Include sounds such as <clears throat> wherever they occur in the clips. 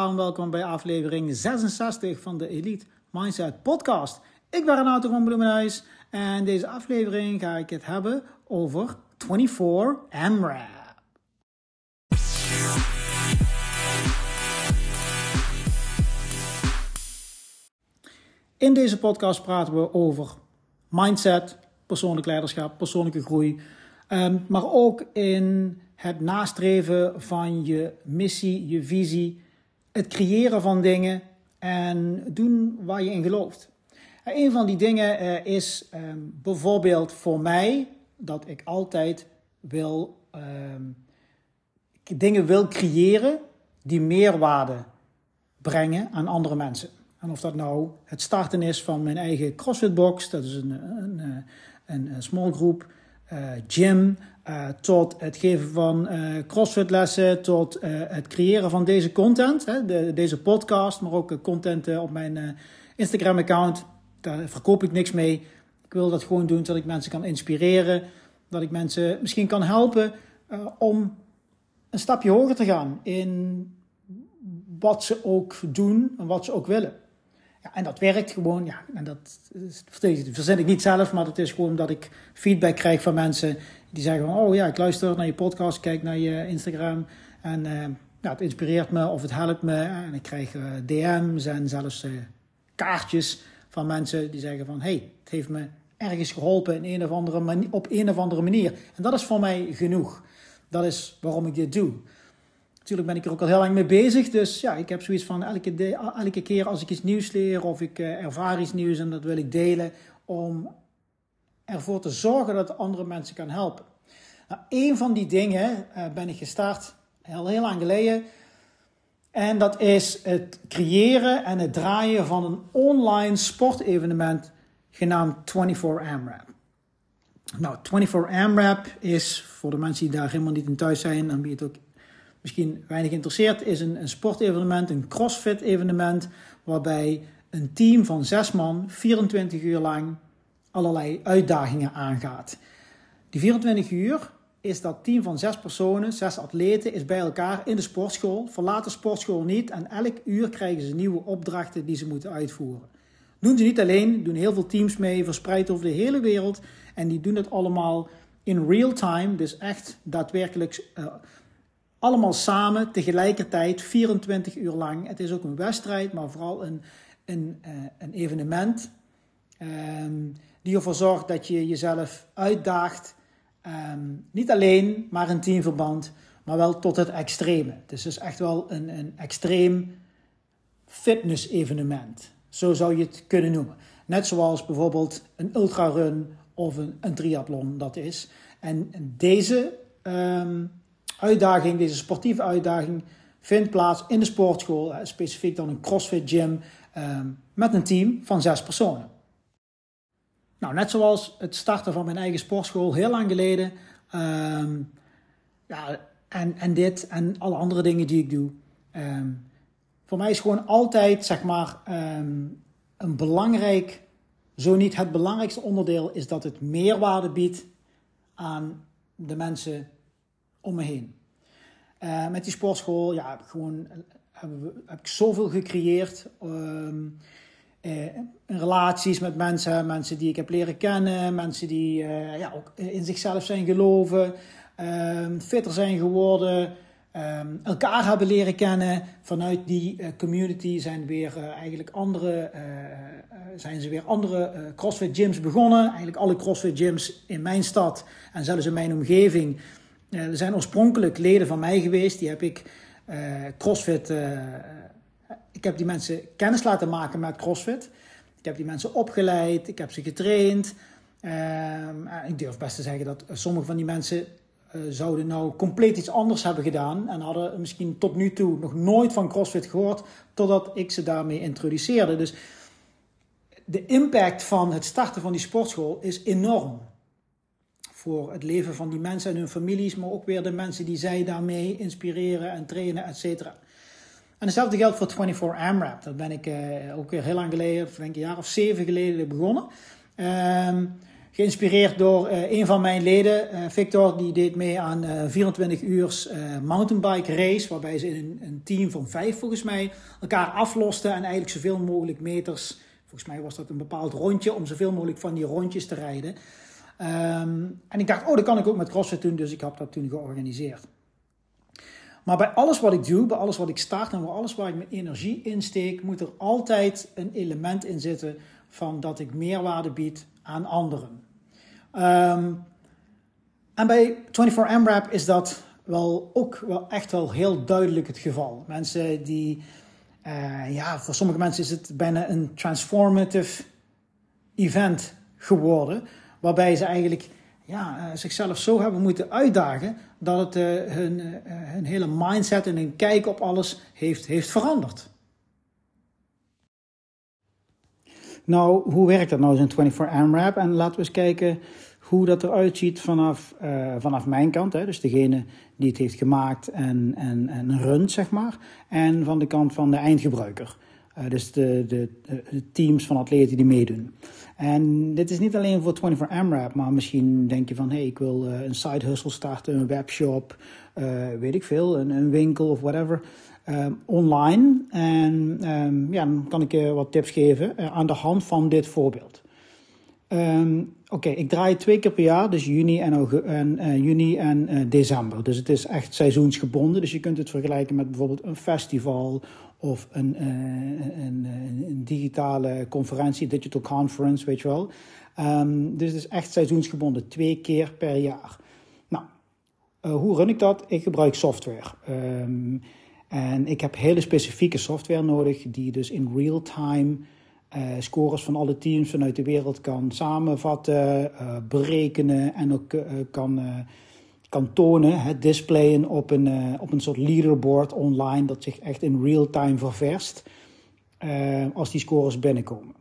welkom bij aflevering 66 van de Elite Mindset Podcast. Ik ben Renato van Bloemenhuis en deze aflevering ga ik het hebben over 24 AMRAP. In deze podcast praten we over mindset, persoonlijk leiderschap, persoonlijke groei, ehm, maar ook in het nastreven van je missie, je visie, het creëren van dingen en doen waar je in gelooft. En een van die dingen uh, is um, bijvoorbeeld voor mij dat ik altijd wil um, dingen wil creëren die meerwaarde brengen aan andere mensen. En of dat nou het starten is van mijn eigen CrossFit box, dat is een, een, een, small group, uh, gym, uh, tot het geven van uh, CrossFit lessen, tot het creëren van deze content, hè, de, deze podcast, maar ook content op mijn Instagram account. Daar verkoop ik niks mee. Ik wil dat gewoon doen zodat ik mensen kan inspireren, dat ik mensen misschien kan helpen om een stapje hoger te gaan in wat ze ook doen en wat ze ook willen. Ja, en dat werkt gewoon. Ja, en dat, verzin ik niet zelf, maar het is gewoon dat ik feedback krijg van mensen die zeggen van, oh ja, ik luister naar je podcast, kijk naar je Instagram en uh, ja, het inspireert me of het helpt me. En ik krijg uh, DM's en zelfs uh, kaartjes van mensen die zeggen van, hey, het heeft me ergens geholpen in een of andere op een of andere manier. En dat is voor mij genoeg. Dat is waarom ik dit doe. Natuurlijk ben ik er ook al heel lang mee bezig. Dus ja, ik heb zoiets van elke, elke keer als ik iets nieuws leer of ik uh, ervaar iets nieuws en dat wil ik delen om ervoor te zorgen dat andere mensen kan helpen. Nou, een van die dingen uh, ben ik gestart heel, heel lang geleden. En dat is het creëren en het draaien van een online sportevenement genaamd 24 AMRAP. Nou, 24 AMRAP is voor de mensen die daar helemaal niet in thuis zijn wie het ook misschien weinig interesseert, is een, een sportevenement, een crossfit evenement, waarbij een team van zes man 24 uur lang allerlei uitdagingen aangaat. Die 24 uur is dat team van zes personen, zes atleten, is bij elkaar in de sportschool, verlaat de sportschool niet en elk uur krijgen ze nieuwe opdrachten die ze moeten uitvoeren. Doen ze niet alleen, doen heel veel teams mee, verspreid over de hele wereld en die doen het allemaal in real time, dus echt daadwerkelijk uh, allemaal samen, tegelijkertijd, 24 uur lang. Het is ook een wedstrijd, maar vooral een, een, uh, een evenement. Um, die ervoor zorgt dat je jezelf uitdaagt. Um, niet alleen, maar in teamverband, maar wel tot het extreme. Dus het is echt wel een, een extreem fitness-evenement. Zo zou je het kunnen noemen. Net zoals bijvoorbeeld een ultrarun of een, een triathlon dat is. En deze um, uitdaging, deze sportieve uitdaging, vindt plaats in de sportschool, specifiek dan een CrossFit gym, um, met een team van zes personen. Nou, net zoals het starten van mijn eigen sportschool heel lang geleden, um, ja, en, en dit en alle andere dingen die ik doe. Um, voor mij is gewoon altijd, zeg maar, een belangrijk, zo niet het belangrijkste onderdeel, is dat het meerwaarde biedt aan de mensen om me heen. Uh, met die sportschool ja, heb ik gewoon heb, heb ik zoveel gecreëerd. Uh, in relaties met mensen, mensen die ik heb leren kennen, mensen die ja, ook in zichzelf zijn geloven, um, fitter zijn geworden, um, elkaar hebben leren kennen. Vanuit die community zijn weer eigenlijk andere, zijn ze weer andere CrossFit gyms begonnen. Eigenlijk alle CrossFit gyms in mijn stad en zelfs in mijn omgeving er zijn oorspronkelijk leden van mij geweest, die heb ik uh, CrossFit. Uh, ik heb die mensen kennis laten maken met CrossFit. Ik heb die mensen opgeleid, ik heb ze getraind. Ehm, ik durf best te zeggen dat sommige van die mensen zouden nou compleet iets anders hebben gedaan. En hadden misschien tot nu toe nog nooit van CrossFit gehoord, totdat ik ze daarmee introduceerde. Dus de impact van het starten van die sportschool is enorm voor het leven van die mensen en hun families, maar ook weer de mensen die zij daarmee inspireren en trainen, et cetera. En hetzelfde geldt voor 24 AMRAP. Dat ben ik uh, ook weer heel lang geleden, denk een jaar of zeven geleden begonnen. Um, Geïnspireerd door uh, een van mijn leden, uh, Victor, die deed mee aan uh, 24 uur mountainbike race. Waarbij ze in een, een, team van vijf volgens mij elkaar aflosten en eigenlijk zoveel mogelijk meters. Volgens mij was dat een bepaald rondje om zoveel mogelijk van die rondjes te rijden. Um, en ik dacht, oh, dat kan ik ook met CrossFit doen, dus ik heb dat toen georganiseerd. Maar bij alles wat ik doe, bij alles wat ik start en bij alles waar ik mijn energie in steek, moet er altijd een element in zitten van dat ik meerwaarde bied aan anderen. Um, en bij 24 MRAP is dat wel ook wel echt wel heel duidelijk het geval. Mensen die, uh, ja, voor sommige mensen is het bijna een transformative event geworden, waarbij ze eigenlijk ja, uh, zichzelf zo hebben moeten uitdagen dat het uh, hun, hun hele mindset en hun kijk op alles heeft, heeft veranderd. Nou, hoe werkt dat nou zo'n 24 AMRAP? En laten we eens kijken hoe dat eruit ziet vanaf, vanaf mijn kant. Hè? Dus degene die het heeft gemaakt en, en, en runt, zeg maar. En van de kant van de eindgebruiker. Uh, dus de, de, de, teams van atleten die meedoen. En dit is niet alleen voor 24 AMRAP, maar misschien denk je van... hé, hey, ik wil uh, een side hustle starten, een webshop, weet ik veel, een, een winkel of whatever... Ehm, online. En um, ja, dan kan ik je wat tips geven aan de hand van dit voorbeeld. Um, Oké, ik draai twee keer per jaar, dus juni en, uh, juni en uh, december. Dus het is echt seizoensgebonden. Dus je kunt het vergelijken met bijvoorbeeld een festival of een, een, een digitale conferentie, digital conference, weet je wel. dus het is echt seizoensgebonden, twee keer per jaar. Nou, hoe run ik dat? Ik gebruik software. En ik heb hele specifieke software nodig die dus in real time uh, scores van alle teams vanuit de wereld kan samenvatten, uh, berekenen en ook uh, kan, kan tonen, het displayen op een, op een soort leaderboard online dat zich echt in real time ververst als die scores binnenkomen.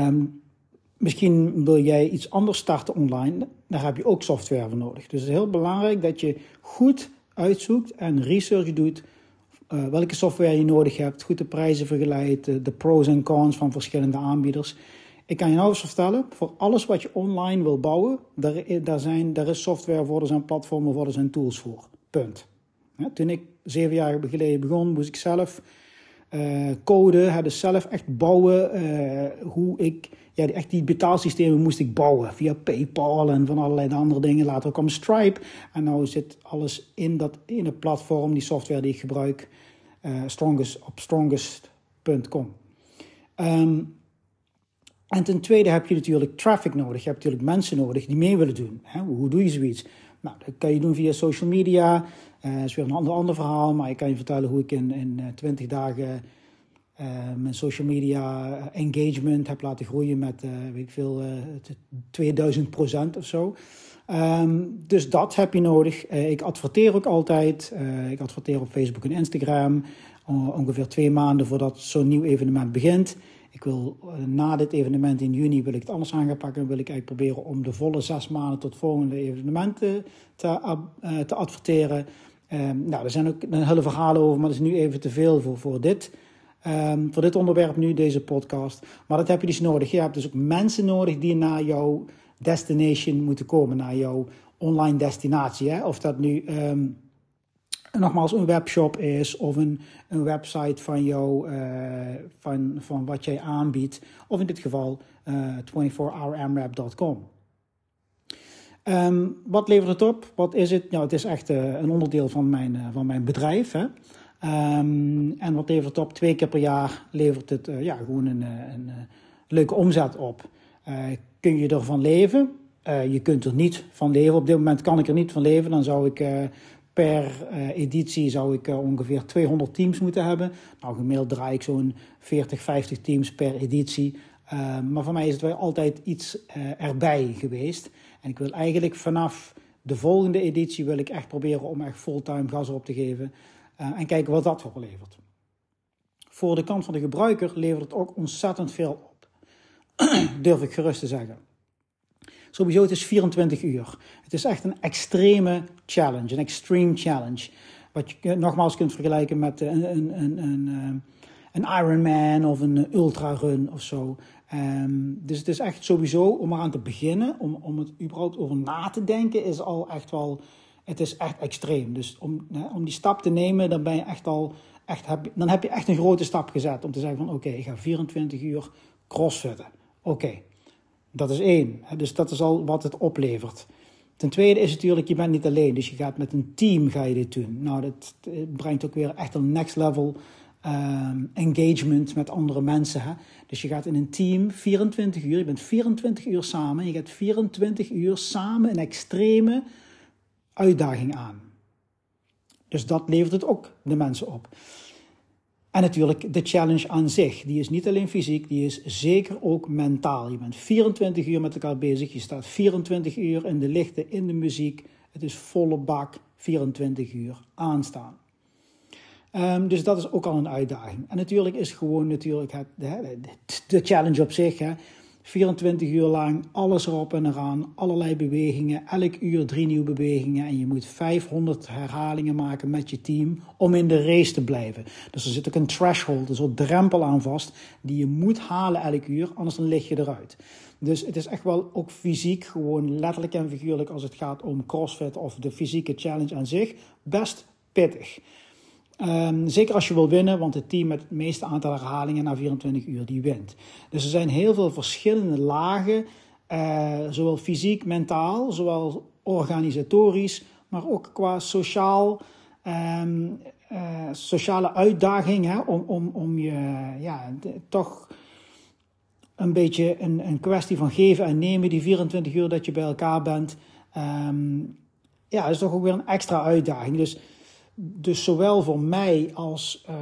Um, misschien wil jij iets anders starten online, daar heb je ook software voor nodig. Dus het is heel belangrijk dat je goed uitzoekt en research doet uh, welke software je nodig hebt, goed de prijzen vergelijkt, de, de pros en cons van verschillende aanbieders. Ik kan je nou eens vertellen, voor alles wat je online wil bouwen, daar, daar, zijn, is software voor, er zijn platformen voor, er zijn tools voor. Punt. Toen ik zeven jaar geleden begon, moest ik zelf uh, code, dus zelf echt bouwen uh, hoe ik ja, echt die betaalsystemen moest ik bouwen via PayPal en van allerlei andere dingen. Later kwam Stripe en nu zit alles in, dat, in het platform, die software die ik gebruik, uh, strongest, op strongest.com. Ehm, en ten tweede heb je natuurlijk traffic nodig. Je hebt natuurlijk mensen nodig die mee willen doen. Hè? Hoe doe je zoiets? Nou, dat kan je doen via social media. Uh, dat is weer een ander, ander verhaal. Maar ik kan je vertellen hoe ik in, in 20 dagen uh, mijn social media engagement heb laten groeien met, weet ik veel, 2000 procent of zo. Um, dus dat heb je nodig. ik adverteer ook altijd. ik adverteer op Facebook en Instagram. ongeveer twee maanden voordat zo'n nieuw evenement begint. Ik wil na dit evenement in juni wil ik het anders aan pakken. Wil ik eigenlijk proberen om de volle zes maanden tot volgende evenementen te, te adverteren. Um, nou, er zijn ook een hele verhalen over, maar dat is nu even te veel voor, voor dit. Um, voor dit onderwerp nu, deze podcast. Maar dat heb je dus nodig. Je hebt dus ook mensen nodig die naar jouw destination moeten komen, naar jouw online destinatie. Hè? Of dat nu um, nogmaals een webshop is of een, een website van jou, uh, van, van wat jij aanbiedt. Of in dit geval uh, 24hourmrap.com. Um, wat levert het op? Wat is het? Nou, het is echt uh, een onderdeel van mijn, van mijn bedrijf. Hè? Um, en wat levert het op? Twee keer per jaar levert het ja, gewoon een, een, een, leuke omzet op. kun je ervan leven? je kunt er niet van leven. Op dit moment kan ik er niet van leven. Dan zou ik per editie zou ik ongeveer 200 teams moeten hebben. Nou, gemiddeld draai ik zo'n 40, 50 teams per editie. Uh, maar voor mij is het wel altijd iets erbij geweest. En ik wil eigenlijk vanaf de volgende editie wil ik echt proberen om echt fulltime gas op te geven. En kijken wat dat oplevert. Voor de kant van de gebruiker levert het ook ontzettend veel op. <clears throat> Durf ik gerust te zeggen. Sowieso, het is 24 uur. Het is echt een extreme challenge, een extreme challenge. Wat je nogmaals kunt vergelijken met een, een, een, een een Ironman of een ultrarun of zo. Ehm, dus het is echt sowieso om eraan te beginnen, om, om het überhaupt over na te denken, is al echt wel, het is echt extreem. Dus om, om die stap te nemen, dan ben je echt al, echt, heb, dan heb je echt een grote stap gezet. Om te zeggen van oké, ik ga 24 uur crossfitten. Oké, dat is één. Dus dat is al wat het oplevert. Ten tweede is natuurlijk, je bent niet alleen. Dus je gaat met een team ga je dit doen. Nou, dat brengt ook weer echt een next level um, engagement met andere mensen. Hè? Dus je gaat in een team 24 uur, je bent 24 uur samen. Je gaat 24 uur samen een extreme uitdaging aan. Dus dat levert het ook de mensen op. En natuurlijk de challenge aan zich. Die is niet alleen fysiek, die is zeker ook mentaal. Je bent 24 uur met elkaar bezig. Je staat 24 uur in de lichten, in de muziek. Het is volle bak 24 uur aanstaan. Um, dus dat is ook al een uitdaging. En natuurlijk is gewoon natuurlijk het, de, de challenge op zich. Hè. 24 uur lang, alles erop en eraan, allerlei bewegingen, elk uur drie nieuwe bewegingen. En je moet 500 herhalingen maken met je team om in de race te blijven. Dus er zit ook een threshold, een soort drempel aan vast, die je moet halen elk uur, anders dan lig je eruit. Dus het is echt wel ook fysiek, gewoon letterlijk en figuurlijk als het gaat om CrossFit of de fysieke challenge aan zich, best pittig. Um, zeker als je wil winnen, want het team met het meeste aantal herhalingen na 24 uur, die wint. Dus er zijn heel veel verschillende lagen, uh, zowel fysiek, mentaal, zowel organisatorisch, maar ook qua sociaal, um, uh, sociale uitdaging, hè, om, om, om je ja, toch een beetje een, een kwestie van geven en nemen, die 24 uur dat je bij elkaar bent. Um, ja, is toch ook weer een extra uitdaging. Dus dus zowel voor mij als uh,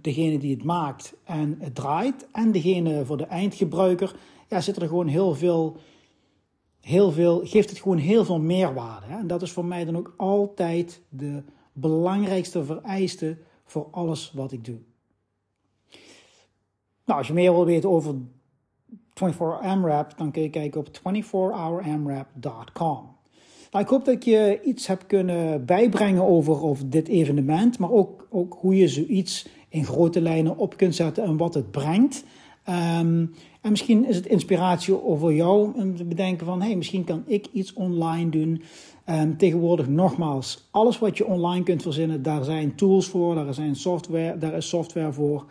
degene die het maakt en het draait, en degene voor de eindgebruiker, ja, zit er gewoon heel veel, heel veel, geeft het gewoon heel veel meerwaarde. Hè? En dat is voor mij dan ook altijd de belangrijkste vereiste voor alles wat ik doe. Nou, als je meer wil weten over 24 MRAP, dan kun je kijken op 24hourmrap.com. Nou, ik hoop dat je iets heb kunnen bijbrengen over, over dit evenement, maar ook, ook hoe je zoiets in grote lijnen op kunt zetten en wat het brengt. Um, en misschien is het inspiratie over jou om te bedenken van, hey, misschien kan ik iets online doen. Um, tegenwoordig nogmaals, alles wat je online kunt verzinnen, daar zijn tools voor, daar, zijn software, daar is software voor.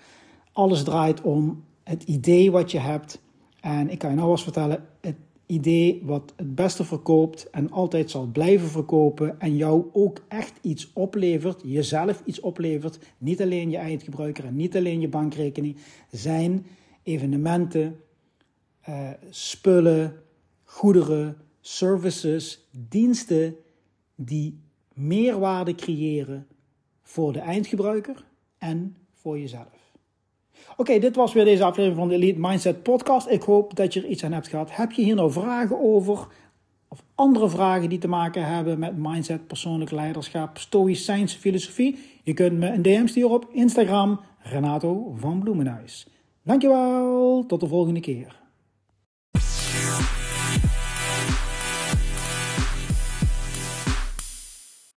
Alles draait om het idee wat je hebt. En ik kan je nou eens vertellen, het idee wat het beste verkoopt en altijd zal blijven verkopen en jou ook echt iets oplevert, jezelf iets oplevert, niet alleen je eindgebruiker en niet alleen je bankrekening, zijn evenementen, uh, spullen, goederen, services, diensten die meerwaarde creëren voor de eindgebruiker en voor jezelf. Oké, dit was weer deze aflevering van de Elite Mindset Podcast. Ik hoop dat je er iets aan hebt gehad. Heb je hier nou vragen over? Of andere vragen die te maken hebben met mindset, persoonlijk leiderschap, stoïcijnse filosofie? Je kunt me een DM sturen op Instagram, Renato van Bloemenhuis. Dankjewel, tot de volgende keer.